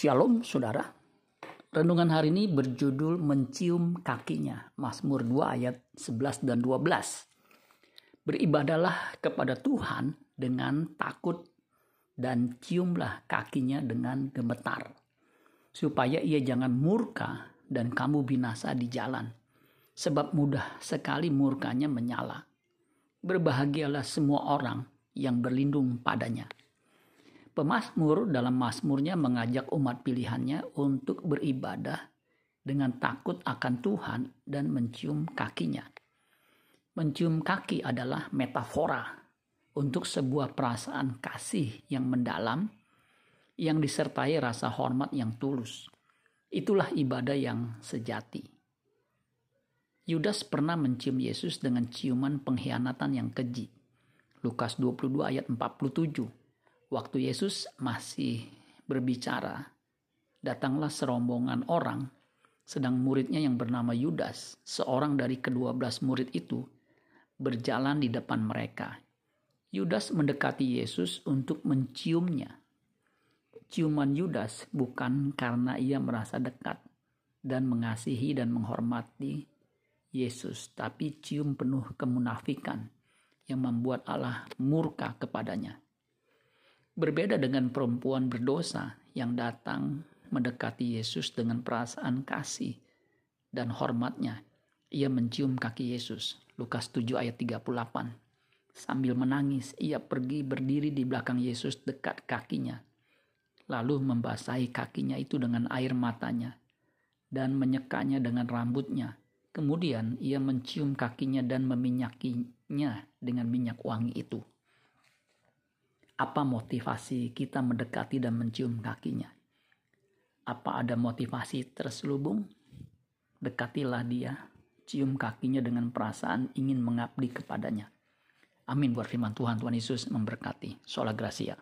Shalom saudara. Renungan hari ini berjudul Mencium Kakinya. Mazmur 2 ayat 11 dan 12. Beribadalah kepada Tuhan dengan takut dan ciumlah kakinya dengan gemetar. Supaya ia jangan murka dan kamu binasa di jalan. Sebab mudah sekali murkanya menyala. Berbahagialah semua orang yang berlindung padanya. Pemasmur dalam masmurnya mengajak umat pilihannya untuk beribadah dengan takut akan Tuhan dan mencium kakinya. Mencium kaki adalah metafora untuk sebuah perasaan kasih yang mendalam yang disertai rasa hormat yang tulus. Itulah ibadah yang sejati. Yudas pernah mencium Yesus dengan ciuman pengkhianatan yang keji. Lukas 22 ayat 47 Waktu Yesus masih berbicara, datanglah serombongan orang, sedang muridnya yang bernama Yudas, seorang dari kedua belas murid itu, berjalan di depan mereka. Yudas mendekati Yesus untuk menciumnya. Ciuman Yudas bukan karena ia merasa dekat dan mengasihi dan menghormati Yesus, tapi cium penuh kemunafikan yang membuat Allah murka kepadanya. Berbeda dengan perempuan berdosa yang datang mendekati Yesus dengan perasaan kasih dan hormatnya. Ia mencium kaki Yesus. Lukas 7 ayat 38. Sambil menangis, ia pergi berdiri di belakang Yesus dekat kakinya. Lalu membasahi kakinya itu dengan air matanya dan menyekanya dengan rambutnya. Kemudian ia mencium kakinya dan meminyakinya dengan minyak wangi itu apa motivasi kita mendekati dan mencium kakinya? Apa ada motivasi terselubung? Dekatilah dia, cium kakinya dengan perasaan ingin mengabdi kepadanya. Amin buat firman Tuhan. Tuhan Yesus memberkati. Sola Gracia.